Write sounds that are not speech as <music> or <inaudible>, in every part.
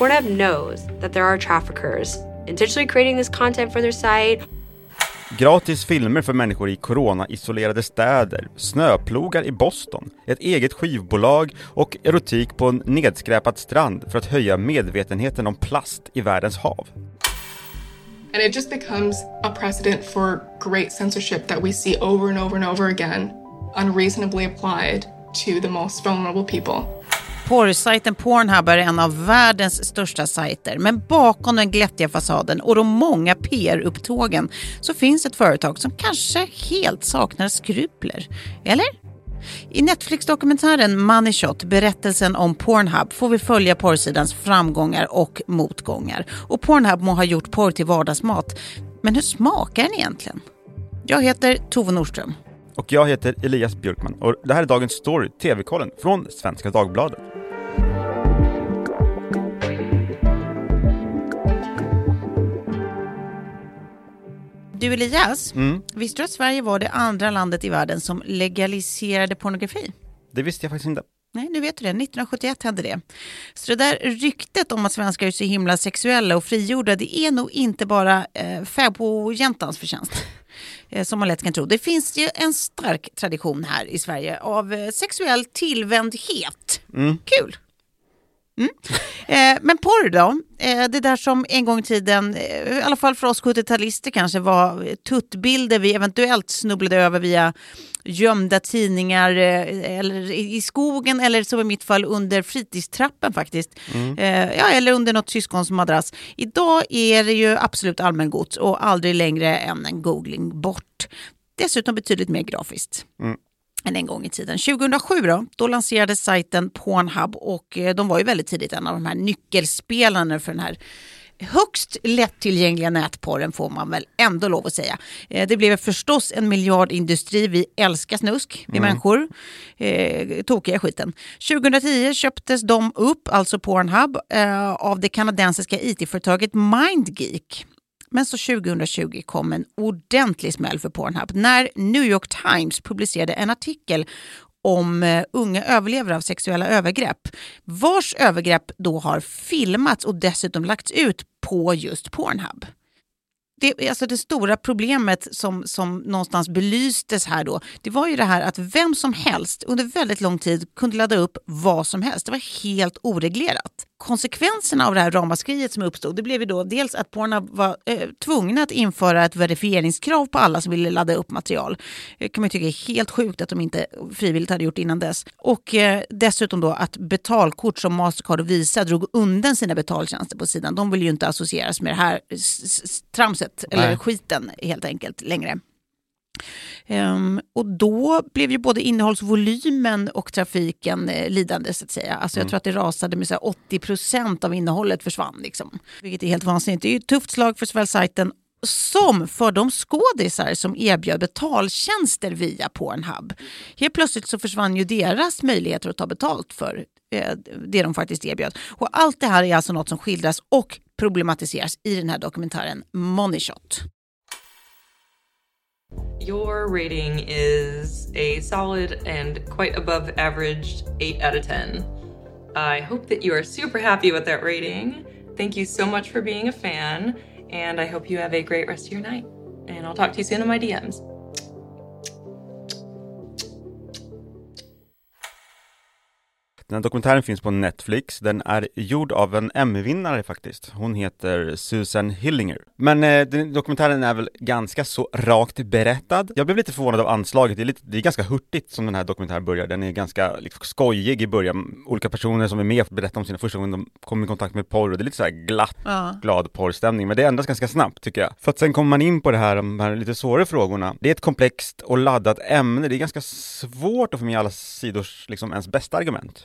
Pornhub knows that there are traffickers intentionally creating this content for their site Gratis filmer för människor i corona-isolerade städer, snöplogar i Boston, ett eget skivbolag och erotik på en nedskräpad strand för att höja medvetenheten om plast i världens hav. And it just becomes a precedent for great censorship that we see over and over and over again, unreasonably applied to the most vulnerable people. Porrsajten Pornhub är en av världens största sajter. Men bakom den glättiga fasaden och de många PR-upptågen så finns ett företag som kanske helt saknar skrupler. Eller? I Netflix-dokumentären Money Shot, berättelsen om Pornhub, får vi följa porrsidans framgångar och motgångar. Och Pornhub må ha gjort porr till vardagsmat, men hur smakar den egentligen? Jag heter Tove Nordström. Och jag heter Elias Björkman och det här är dagens story, TV-kollen från Svenska Dagbladet. Du Elias, Mm. visste du att Sverige var det andra landet i världen som legaliserade pornografi? Det visste jag faktiskt inte. Nej, nu vet du det. 1971 hände det. Så det där ryktet om att svenskar är så himla sexuella och frigjorda, det är nog inte bara eh, fäbodjäntans förtjänst. <laughs> Eh, som man lätt kan tro. Det finns ju en stark tradition här i Sverige av eh, sexuell tillvändhet. Kul! Mm. Eh, men porr då? Eh, det där som en gång i tiden, eh, i alla fall för oss 70-talister kanske, var tuttbilder vi eventuellt snubblade över via gömda tidningar eh, eller i skogen eller som i mitt fall under fritidstrappen faktiskt. Eh, ja, eller under något syskons madrass. Idag är det ju absolut allmängods och aldrig längre än en googling bort. Dessutom betydligt mer grafiskt än en gång i tiden. 2007 då, då lanserades sajten Pornhub och eh, de var ju väldigt tidigt en av de här nyckelspelarna för den här högst lättillgängliga nätporren får man väl ändå lov att säga. Eh, Det blev förstås en miljardindustri. Vi älskar snusk, vi människor. Eh, tokiga skiten. 2010 köptes de upp, alltså Pornhub, eh, av det kanadensiska it-företaget MindGeek. Men så 2020 kom en ordentlig smäll för Pornhub när New York Times publicerade en artikel om eh, unga överlevare av sexuella övergrepp vars övergrepp då har filmats och dessutom lagts ut på just Pornhub. Det, alltså det stora problemet som, som någonstans belystes här då, det var ju det här att vem som helst under väldigt lång tid kunde ladda upp vad som helst. Det var helt oreglerat. Konsekvenserna av det här ramaskriet som uppstod, det blev ju då dels att Pornhub var eh, tvungna att införa ett verifieringskrav på alla som ville ladda upp material. Det kan man ju tycka är helt sjukt att de inte frivilligt hade gjort innan dess. Och eh, dessutom då att betalkort som Mastercard och Visa drog undan sina betaltjänster på sidan. De vill ju inte associeras med det här tramset, eller Nej. skiten helt enkelt längre. Ehm, och då blev ju både innehållsvolymen och trafiken eh, lidande så att säga. Alltså jag tror att det rasade med så här 80 procent av innehållet försvann. Liksom. Vilket är helt vansinnigt. Det är ju ett tufft slag för såväl sajten som för de skådisar som erbjöd betaltjänster via Pornhub. Helt plötsligt så försvann ju deras möjligheter att ta betalt för eh, det de faktiskt erbjöd. Och allt det här är alltså något som skildras och problematiseras i den här dokumentären Money Shot. Your rating is a solid and quite above average 8 out of 10. I hope that you are super happy with that rating. Thank you so much for being a fan, and I hope you have a great rest of your night. And I'll talk to you soon in my DMs. Den här dokumentären finns på Netflix. Den är gjord av en Emmy-vinnare faktiskt. Hon heter Susan Hillinger. Men eh, den, dokumentären är väl ganska så rakt berättad. Jag blev lite förvånad av anslaget. Det är, lite, det är ganska hurtigt som den här dokumentären börjar. Den är ganska liksom, skojig i början. Olika personer som är med berättar om sina första gånger de kom i kontakt med porr och det är lite så här glatt, Ja. glad porrstämning. Men det ändras ganska snabbt tycker jag. För att sen kommer man in på det här, de här lite svårare frågorna. Det är ett komplext och laddat ämne. Det är ganska svårt att få med alla sidors liksom ens bästa argument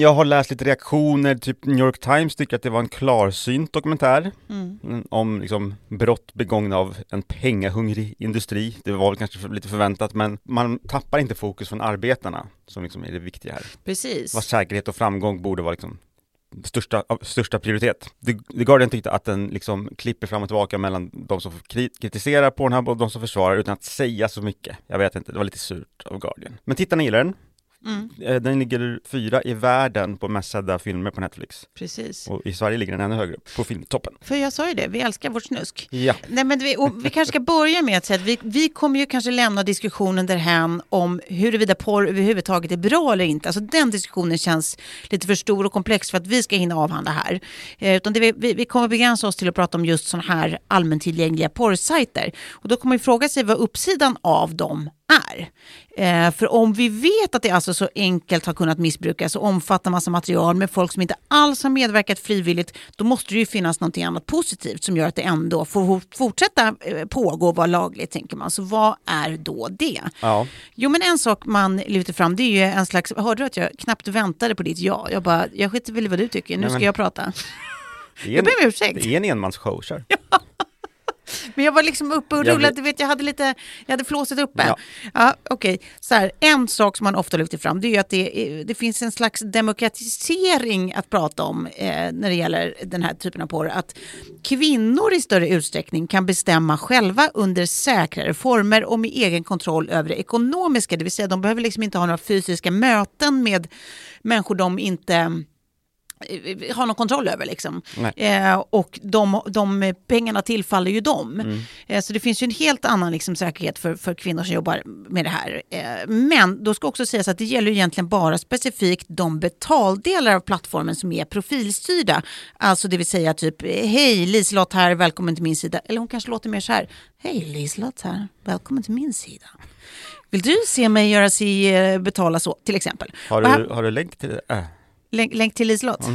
Jag har läst lite reaktioner, typ New York Times tycker att det var en klarsynt dokumentär Mm. om liksom brott begångna av en pengahungrig industri. Det var väl kanske lite förväntat men man tappar inte fokus från arbetarna som liksom är det viktiga här. Precis. Vad säkerhet och framgång borde vara liksom största, största prioritet. The, The Guardian tyckte att den liksom klipper fram och tillbaka mellan de som kri- kritiserar Pornhub och de som försvarar utan att säga så mycket. Jag vet inte, det var lite surt av Guardian. Men tittarna gillar den. Mm. Eh, Den ligger fyra i världen på mest sedda filmer på Netflix. Precis. Och i Sverige ligger den ännu högre, på filmtoppen. För jag sa ju det, vi älskar vårt snusk. Ja. Nej, men vi, vi kanske ska börja med att säga att vi, vi kommer ju kanske lämna diskussionen därhän om huruvida porr överhuvudtaget är bra eller inte. Alltså den diskussionen känns lite för stor och komplex för att vi ska hinna avhandla här. Eh, utan det, vi, vi vi kommer begränsa oss till att prata om just sådana här allmäntillgängliga porrsajter. Och då kommer man fråga sig vad uppsidan av dem är. Eh, för om vi vet att det alltså så enkelt har kunnat missbrukas och omfattar massa material med folk som inte alls har medverkat frivilligt, då måste det ju finnas något annat positivt som gör att det ändå får fortsätta eh, pågå och vara lagligt, tänker man. Så vad är då det? Ja. Jo, men en sak man lyfter fram, det är ju en slags, hörde du att jag knappt väntade på ditt ja? Jag bara, jag skiter väl i vad du tycker, nu ska jag prata. <laughs> Det är Jag en, ber om ursäkt. det är en enmansshow, kör. <laughs> Men jag var liksom uppe och Jag rullade, du vet, jag hade lite, jag hade flåset uppe. Ja. Ja. Så här, en sak som man ofta lyfter fram, det är ju att det, det finns en slags demokratisering att prata om eh, när det gäller den här typen av porr. Att kvinnor i större utsträckning kan bestämma själva under säkrare former och med egen kontroll över det ekonomiska. Det vill säga, de behöver liksom inte ha några fysiska möten med människor de inte har någon kontroll över. Liksom. Eh, och de, de pengarna tillfaller ju dem. Eh, så det finns ju en helt annan liksom, säkerhet för, för kvinnor som jobbar med det här. Eh, men då ska också sägas att det gäller egentligen bara specifikt de betaldelar av plattformen som är profilstyrda. Alltså det vill säga typ, hej Liselott här, välkommen till min sida. Eller hon kanske låter mer så här, hej Liselott här, välkommen till min sida. Vill du se mig göra sig eh, betala så, till exempel. Har Och här- du, har du länk till det? Äh. Länk, länk till Liselott?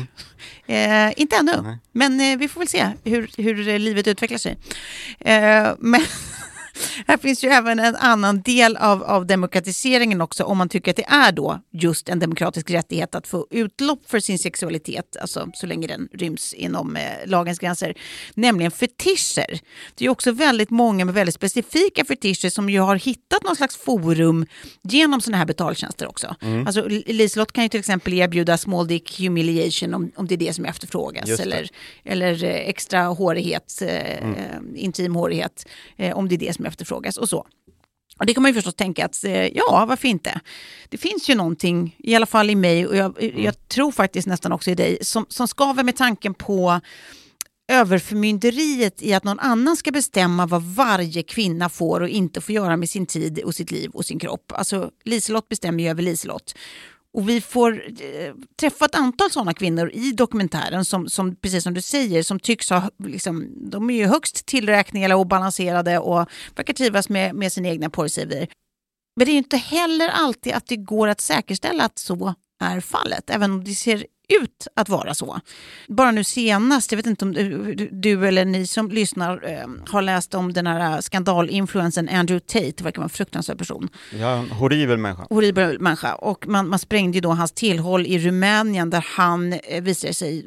Eh, inte ännu, Nej. men eh, vi får väl se hur, hur livet utvecklar sig. Eh, men <laughs> här finns ju även en annan del av, av demokratiseringen också, om man tycker att det är då just en demokratisk rättighet att få utlopp för sin sexualitet, alltså så länge den ryms inom eh, lagens gränser, nämligen fetischer. Det är också väldigt många med väldigt specifika fetischer som ju har hittat någon slags forum genom sådana här betaltjänster också. Alltså L- Liselott kan ju till exempel erbjuda small dick humiliation om, om det är det som efterfrågas. Eller, eller eh, extra hårighet, eh, intim hårighet, eh, om det är det som efterfrågas och så. Och det kan man ju förstås tänka att, eh, ja, varför inte? Det finns ju någonting, i alla fall i mig och jag, jag tror faktiskt nästan också i dig, som, som skaver med tanken på överförmynderiet i att någon annan ska bestämma vad varje kvinna får och inte får göra med sin tid och sitt liv och sin kropp. Alltså Liselott bestämmer ju över Liselott. Och vi får eh, träffa ett antal sådana kvinnor i dokumentären som, som, precis som du säger, som tycks ha, liksom, de är ju högst tillräkneliga och balanserade och verkar trivas med, med sina egna porrsidor. Men det är ju inte heller alltid att det går att säkerställa att så är fallet, även om det ser ut att vara så. Bara nu senast, jag vet inte om du, du eller ni som lyssnar eh, har läst om den här skandalinfluensen Andrew Tate, verkar vara en fruktansvärd person Ja, en horribel människa. horribel människa. Och man, man sprängde ju då hans tillhåll i Rumänien där han eh, visade sig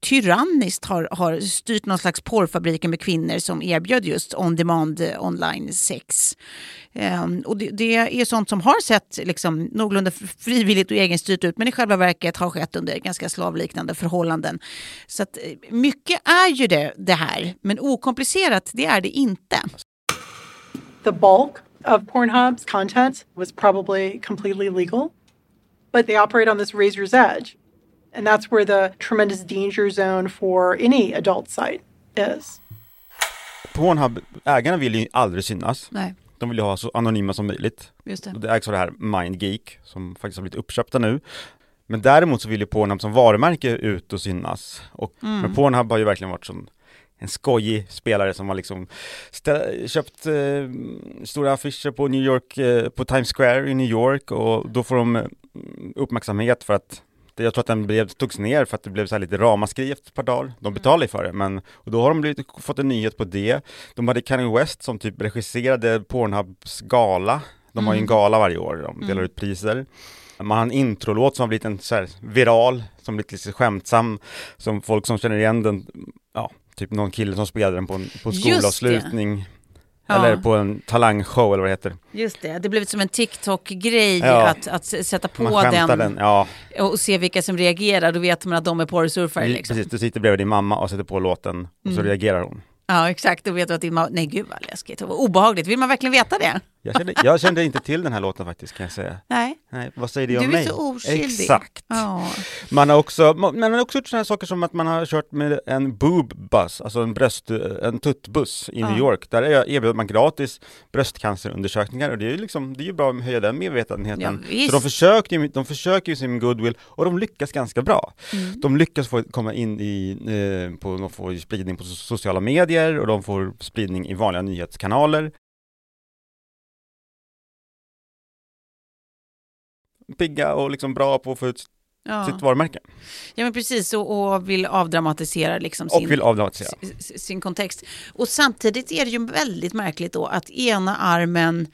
tyranniskt har, har styrt någon slags porrfabriker med kvinnor som erbjöd just on-demand eh, online sex. Ehm, och det, det är sånt som har sett liksom, någorlunda frivilligt och egenstyrt ut men i själva verket har skett under ganska slavliknande förhållanden. Så att, eh, mycket är ju det, det här, men okomplicerat det är det inte. the bulk of Pornhub's content was probably completely legal, but they operate on this razor's edge. And that's where the tremendous danger zone for any adult site is. Pornhub, ägarna vill ju aldrig synas. Nej, De vill ju ha så anonyma som möjligt. just det. Det ägs av det här MindGeek som faktiskt har blivit uppköpta nu. Men däremot så vill ju Pornhub som varumärke ut och synas. Och, Men Pornhub har ju verkligen varit som en skojig spelare som har liksom köpt eh, stora affischer på New York, eh, på Times Square i New York och då får de eh, uppmärksamhet för att jag tror att den blev, togs ner för att det blev så lite ramaskri efter ett par dagar. De betalade ju för det, men och då har de blivit, fått en nyhet på det. De hade Kanye West som typ regisserade Pornhubs gala. De har ju en gala varje år, de delar ut priser. Man har en introlåt som har blivit en så viral, som blivit lite skämtsam, som folk som känner igen den, ja, typ någon kille som spelade den på en på skolavslutning. Ja. Eller på en talangshow eller vad det heter. Just det, det blev som en TikTok-grej Ja. att, att sätta på den, den, ja. och se vilka som reagerar. Då vet man att de är porrsurfare liksom. Precis, du sitter bredvid din mamma och sätter på låten och så reagerar hon. Ja, exakt. Då vet du att din mamma... Nej, gud vad läskigt. Obehagligt. Vill man verkligen veta det? Jag kände, jag kände inte till den här låten faktiskt kan jag säga. Nej. Nej, vad säger det om Du är mig? så oskyldig. Exakt. Ja. Man har också, man man har också gjort sådana saker som att man har kört med en boob bus, alltså en bröst, en tuttbuss i New York. Där erbjuder man gratis bröstcancerundersökningar och det är ju liksom, det är ju bra att höja den medvetenheten. Ja, så de försöker, de försöker ju sin goodwill och de lyckas ganska bra. Mm. De lyckas få komma in i, eh, på, de får spridning på so- sociala medier och de får spridning i vanliga nyhetskanaler. Pigga och liksom bra på att få ut Ja. sitt varumärke. ja, men precis. Och, och vill avdramatisera liksom Och sin, vill avdramatisera. s- sin kontext. Och samtidigt är det ju väldigt märkligt då att ena armen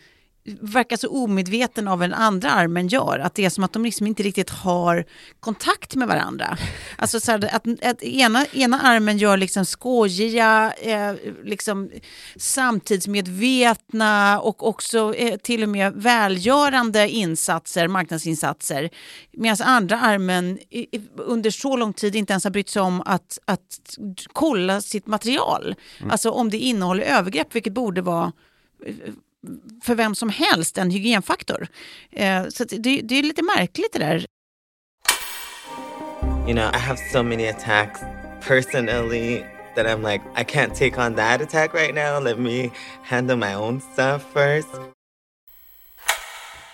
verkar så omedveten av en andra armen gör. Att det är som att de liksom inte riktigt har kontakt med varandra. Alltså så här, att, att ena, ena armen gör liksom skojiga, eh, liksom samtidsmedvetna och också eh, till och med välgörande insatser, marknadsinsatser. Medan andra armen i, under så lång tid inte ens har brytt sig om att, att kolla sitt material. Alltså om det innehåller övergrepp, vilket borde vara för vem som helst en hygienfaktor. Eh, så det, det är lite märkligt det där. You know, I have so many attacks personally that I'm like, I can't take on that attack right now. Let me handle my own stuff first.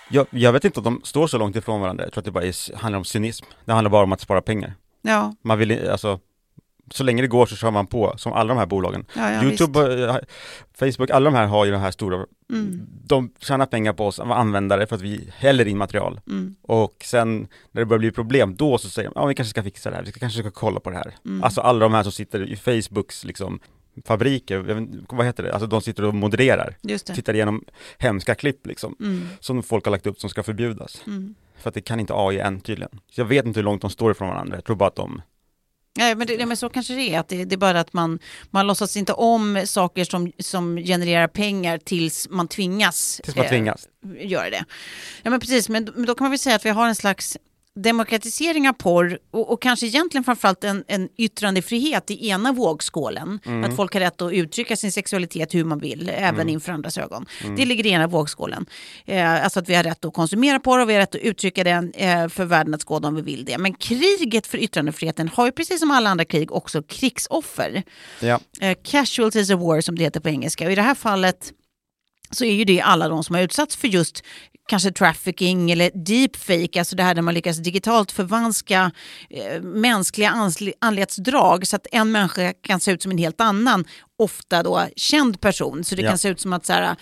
Jag, jag vet inte om de står så långt ifrån varandra, jag tror att det bara är, handlar om cynism. Det handlar bara om att spara pengar. Ja, Man vill alltså, så länge det går så kör man på, som alla de här bolagen. ja, ja Youtube, eh, Facebook, alla de här har ju de här stora, visst. Mm, de tjänar pengar på oss användare för att vi häller in material. mm, Och sen när det börjar bli problem, då så säger de, ja vi kanske ska fixa det här, vi ska, kanske ska kolla på det här. mm. Alltså alla de här som sitter i Facebooks liksom fabriker, vet, vad heter det, alltså de sitter och modererar, tittar igenom hemska klipp liksom, Mm, som folk har lagt upp som ska förbjudas. mm. För att det kan inte AI än tydligen. Så jag vet inte hur långt de står ifrån varandra, jag tror bara att de Ja, men, det, men så kanske det är. Att det, det är bara att man, man låtsas inte om saker som, som genererar pengar tills man tvingas, tills man eh, tvingas. göra det. Ja, men precis. Men, men då kan man väl säga att vi har en slags demokratisering av porr och, och kanske egentligen framförallt en, en yttrandefrihet i ena vågskålen. Att folk har rätt att uttrycka sin sexualitet hur man vill, även inför andras ögon. Det ligger i ena vågskålen. Eh, alltså att vi har rätt att konsumera porr och vi har rätt att uttrycka den eh, för världen att skåda om vi vill det. Men kriget för yttrandefriheten har ju precis som alla andra krig också krigsoffer. Ja. Eh, casualties of war som det heter på engelska. Och i det här fallet så är ju det alla de som har utsatts för just kanske trafficking eller deepfake, alltså det här där man lyckas digitalt förvanska eh, mänskliga anletsdrag så att en människa kan se ut som en helt annan, ofta då känd person. Så det Ja. kan se ut som att så här,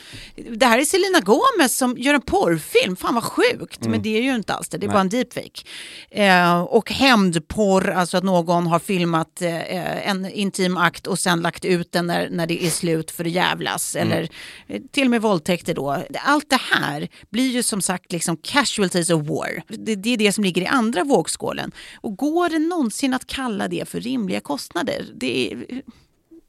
det här är Selena Gomez som gör en porrfilm, fan vad sjukt, men det är ju inte alls det, det är bara en deepfake. Eh, och hämndporr, alltså att någon har filmat eh, en intim akt och sen lagt ut den när, när det är slut för att jävlas. Eller eh, till och med våldtäkter då. Allt det här blir ju som sagt liksom casualties of war. Det, det är det som ligger i andra vågskålen. Och går det någonsin att kalla det för rimliga kostnader? Det är,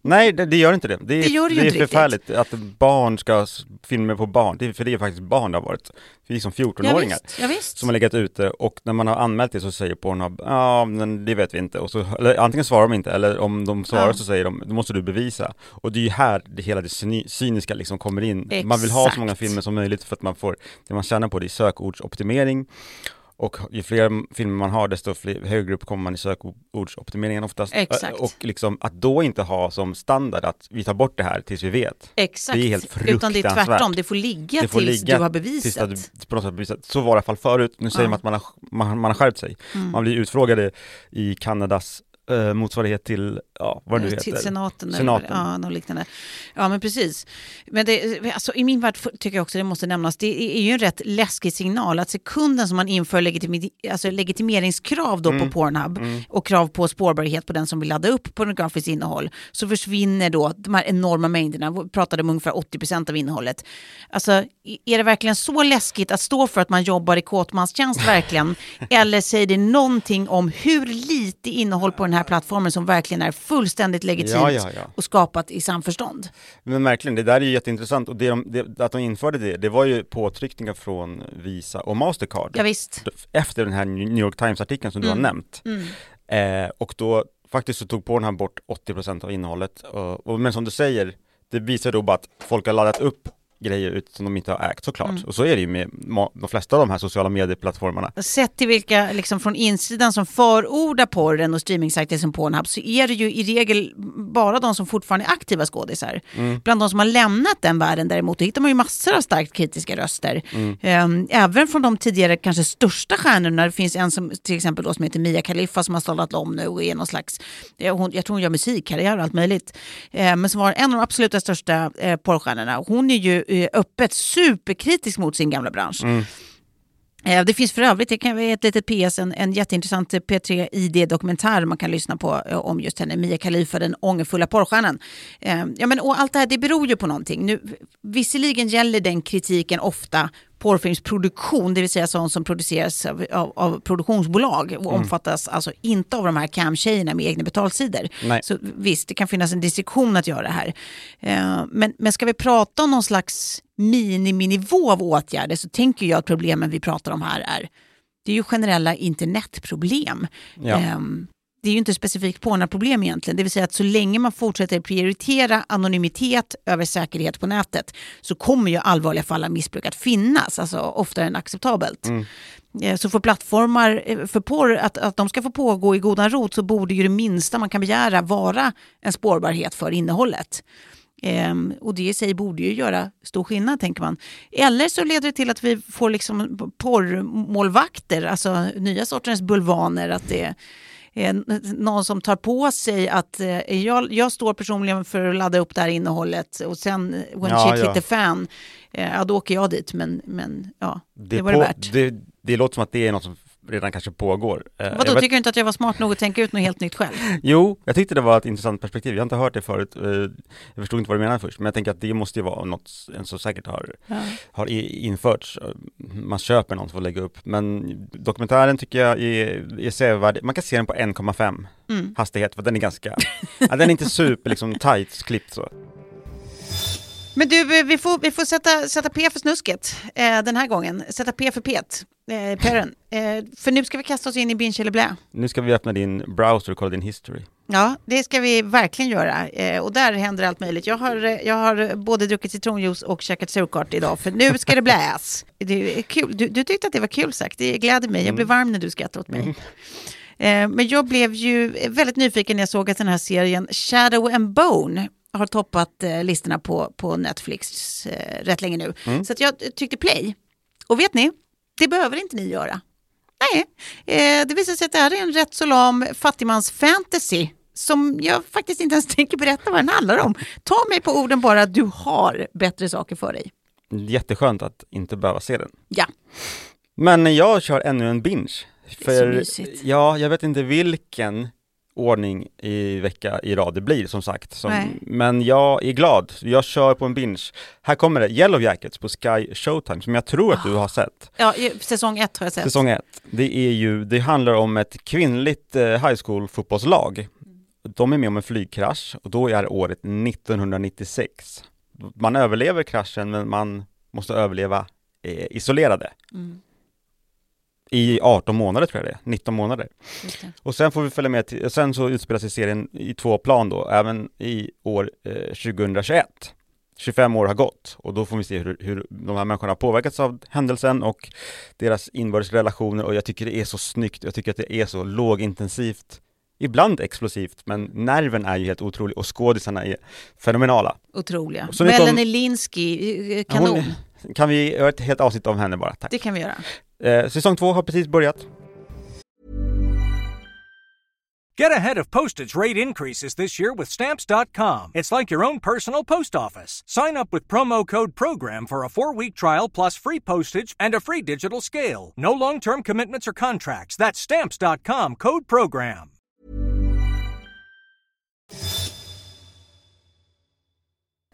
Nej, det, det gör inte det. Det Det gör det ju är inte riktigt. förfärligt att barn ska filma på barn, det, för det är faktiskt barn det har varit. Vi är som 14-åringar. visst, ja, visst. som har legat ute och när man har anmält det så säger Pornhub ja men det vet vi inte och så, eller antingen svarar de inte eller om de svarar Ja. så säger de då måste du bevisa och det är ju här det hela det cyni- cyniska liksom kommer in man vill ha så Exakt. många filmer som möjligt för att man får det man tjänar på det är sökordsoptimering och ju fler filmer man har desto fler, högre upp kommer man i sökordsoptimeringen oftast Exakt. och liksom att då inte ha som standard att vi tar bort det här tills vi vet Exakt, Det är helt utan det är fruktansvärt. tvärtom. Det får ligga det får tills ligga du har tills bevisat. att du på något sätt bevisat. Så var det i alla fall förut. Nu säger Ja. man att man har, man, man har skärpt sig. Mm. Man blir utfrågade i Kanadas eh, motsvarighet till, ja vad det nu Till heter. senaten, eller Senaten. det- ja, något liknande. Ja, men precis. Men det, alltså, i min värld tycker jag också det måste nämnas, det är ju en rätt läskig signal att sekunden som man inför legitimi, alltså legitimeringskrav då på Pornhub och krav på spårbarhet på den som vill ladda upp pornografiskt innehåll, så försvinner då de här enorma mängderna, vi pratade om ungefär 80% av innehållet. Alltså, är det verkligen så läskigt att stå för att man jobbar i kåtmanstjänst verkligen? <laughs> Eller säger det någonting om hur lite innehåll på den här plattformen som verkligen är fullständigt legitimt Ja, ja, ja. och skapat i samförstånd? Men verkligen, det där är ju jätteintressant och det de, det, att de införde det, det var ju påtryckningar från Visa och Mastercard. Ja, visst. Efter den här New York Times-artikeln som du har nämnt. Eh, och då faktiskt så tog Pornhub bort 80% av innehållet. Och, och, men som du säger, det visar då bara att folk har laddat upp grejer ut som de inte har ägt såklart. Och så är det ju med de flesta av de här sociala medieplattformarna. Sett till vilka liksom från insidan som förordar porren och streamingsajter som Pornhub så är det ju i regel bara de som fortfarande är aktiva skådisar. Bland de som har lämnat den världen däremot hittar man ju massor av starkt kritiska röster. Ehm, Även från de tidigare kanske största stjärnorna. Det finns en som till exempel då som heter Mia Khalifa som har stålat om nu och är någon slags, eh, hon, jag tror hon gör musikkarriär och allt möjligt. Eh, Men som var en av de absoluta största eh, porrstjärnorna. Hon är ju Eh, öppet superkritisk mot sin gamla bransch. Mm. Det finns för övrigt, det kan vara ett litet PS, en, en jätteintressant P3 ID-dokumentär man kan lyssna på eh, om just henne, Mia Khalifa, den ångerfulla porrstjärnan. Ja, men, och allt det här det beror ju på någonting. Nu, visserligen gäller den kritiken ofta porrfilmsproduktion, det vill säga sånt som produceras av, av, av produktionsbolag och omfattas alltså inte av de här cam-tjejerna med egna betalsidor. Nej. Så visst, det kan finnas en distinktion att göra här. Eh, Men, men ska vi prata om någon slags miniminivå av åtgärder så tänker jag att problemen vi pratar om här är, det är ju generella internetproblem. Ja. Ehm, Det är ju inte specifikt pornoproblem egentligen. Det vill säga att så länge man fortsätter prioritera anonymitet över säkerhet på nätet så kommer ju allvarliga fall av missbruk att finnas, alltså oftare än acceptabelt. Eh, Så för plattformar eh, för porr, att, att de ska få pågå i godan rot så borde ju det minsta man kan begära vara en spårbarhet för innehållet. Ehm, och det i sig borde ju göra stor skillnad, tänker man. Eller så leder det till att vi får liksom porrmålvakter, alltså nya sortens bulvaner. Att det n- någon som tar på sig att eh, jag, jag står personligen för att ladda upp det här innehållet och sen eh, when Ja, shit ja. hit the fan, eh, ja då åker jag dit. Men, men ja, det, är var det på- värt. Det, det låter som att det är något som redan kanske pågår. Eh, Vadå, vet- tycker du inte att jag var smart nog att tänka ut något helt nytt själv? Jo, jag tyckte det var ett intressant perspektiv. Jag har inte hört det förut. eh, Jag förstod inte vad du menade först, men jag tänker att det måste ju vara något som säkert har, har i- införts. Man köper någon för att lägga upp. Men dokumentären tycker jag är, är sevärd. Man kan se den på 1,5 Mm. hastighet, för den är ganska, ja, den är inte super liksom tight klippt så. Men du, eh, vi får, vi får sätta, sätta P för snusket eh, den här gången. Sätta P för pet, eh, Perren. Eh, för nu ska vi kasta oss in i binge eller blä. Nu ska vi öppna din browser och kolla din history. Ja, det ska vi verkligen göra. Eh, och där händer allt möjligt. Jag har, eh, jag har både druckit citronjuice och käkat surkart idag, för nu ska det bläs. <laughs> Det är kul. Du, du tyckte att det var kul sagt, det gläder mig. Jag blev varm när du skrattade åt mig. Eh, men jag blev ju väldigt nyfiken när jag såg att den här serien Shadow and Bone har toppat eh, listorna på, på Netflix eh, rätt länge nu. Så att jag tyckte play. Och vet ni, det behöver inte ni göra. Nej, eh, det visar sig att det här är en rätt så lam fattigmans-fantasy som jag faktiskt inte ens <laughs> tänker berätta vad den handlar om. Ta mig på orden bara att du har bättre saker för dig. Jätteskönt att inte behöva se den. Ja, Men jag kör ännu en binge. Det är så mysigt. ja, jag vet inte vilken ordning i vecka i rad det blir som sagt. Som, men jag är glad, jag kör på en binge. Här kommer det, Yellow Jackets på Sky Showtime som jag tror att du har sett. ja säsong ett har jag sett. Säsong ett. Det är ju, det handlar om ett kvinnligt eh, high school fotbollslag. De är med om en flygkrasch och då är året 1996. Man överlever kraschen men man måste överleva eh, isolerade. Mm, I 18 månader tror jag det är, 19 månader. Och sen får vi följa med till, sen så utspelar sig serien i två plan då, även i år eh, 2021. 25 år har gått och då får vi se hur, hur de här människorna har påverkats av händelsen och deras inbördes relationer och jag tycker det är så snyggt, jag tycker att det är så lågintensivt, ibland explosivt, men nerven är ju helt otrolig och skådisarna är fenomenala. Otroliga. Melanie Linsky, eh, kanon. Hon, kan vi göra ett helt avsnitt av henne bara, tack. Det kan vi göra. Eh, säsong två har precis börjat. Get ahead of postage rate increases this year with Stamps.com. It's like your own personal post office. Sign up with promo code PROGRAM for a four week trial plus free postage and a free digital scale. No long term commitments or contracts. That's Stamps.com code PROGRAM.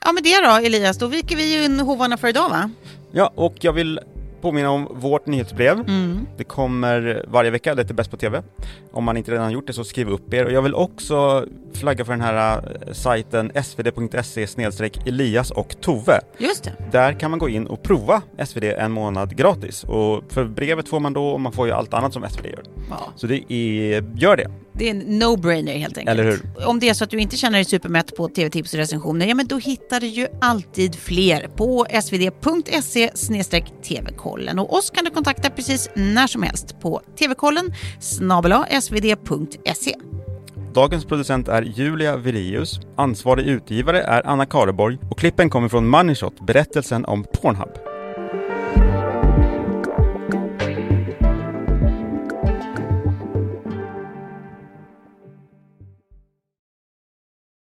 Ja, med det då Elias, då viker vi in hovarna för idag va? Ja, och jag vill påminna om vårt nyhetsbrev. Mm. Det kommer varje vecka, det heter Bäst på TV. Om man inte redan gjort det så skriv upp er. Och jag vill också flagga för den här eh, sajten svd.se Elias och Tove. Just det. Där kan man gå in och prova SvD en månad gratis. Och för brevet får man då, och man får ju allt annat som SvD gör. Ja. Så det är, gör det. Det är en no-brainer helt enkelt. Eller hur? Om det är så att du inte känner dig supermätt på tv-tips och recensioner, ja men då hittar du ju alltid fler på svd.se tvkollen. Och oss kan du kontakta precis när som helst på tvkollen svd.se. Dagens producent är Julia Virius, ansvarig utgivare är Anna Kareborg och klippen kommer från Moneyshot, berättelsen om Pornhub.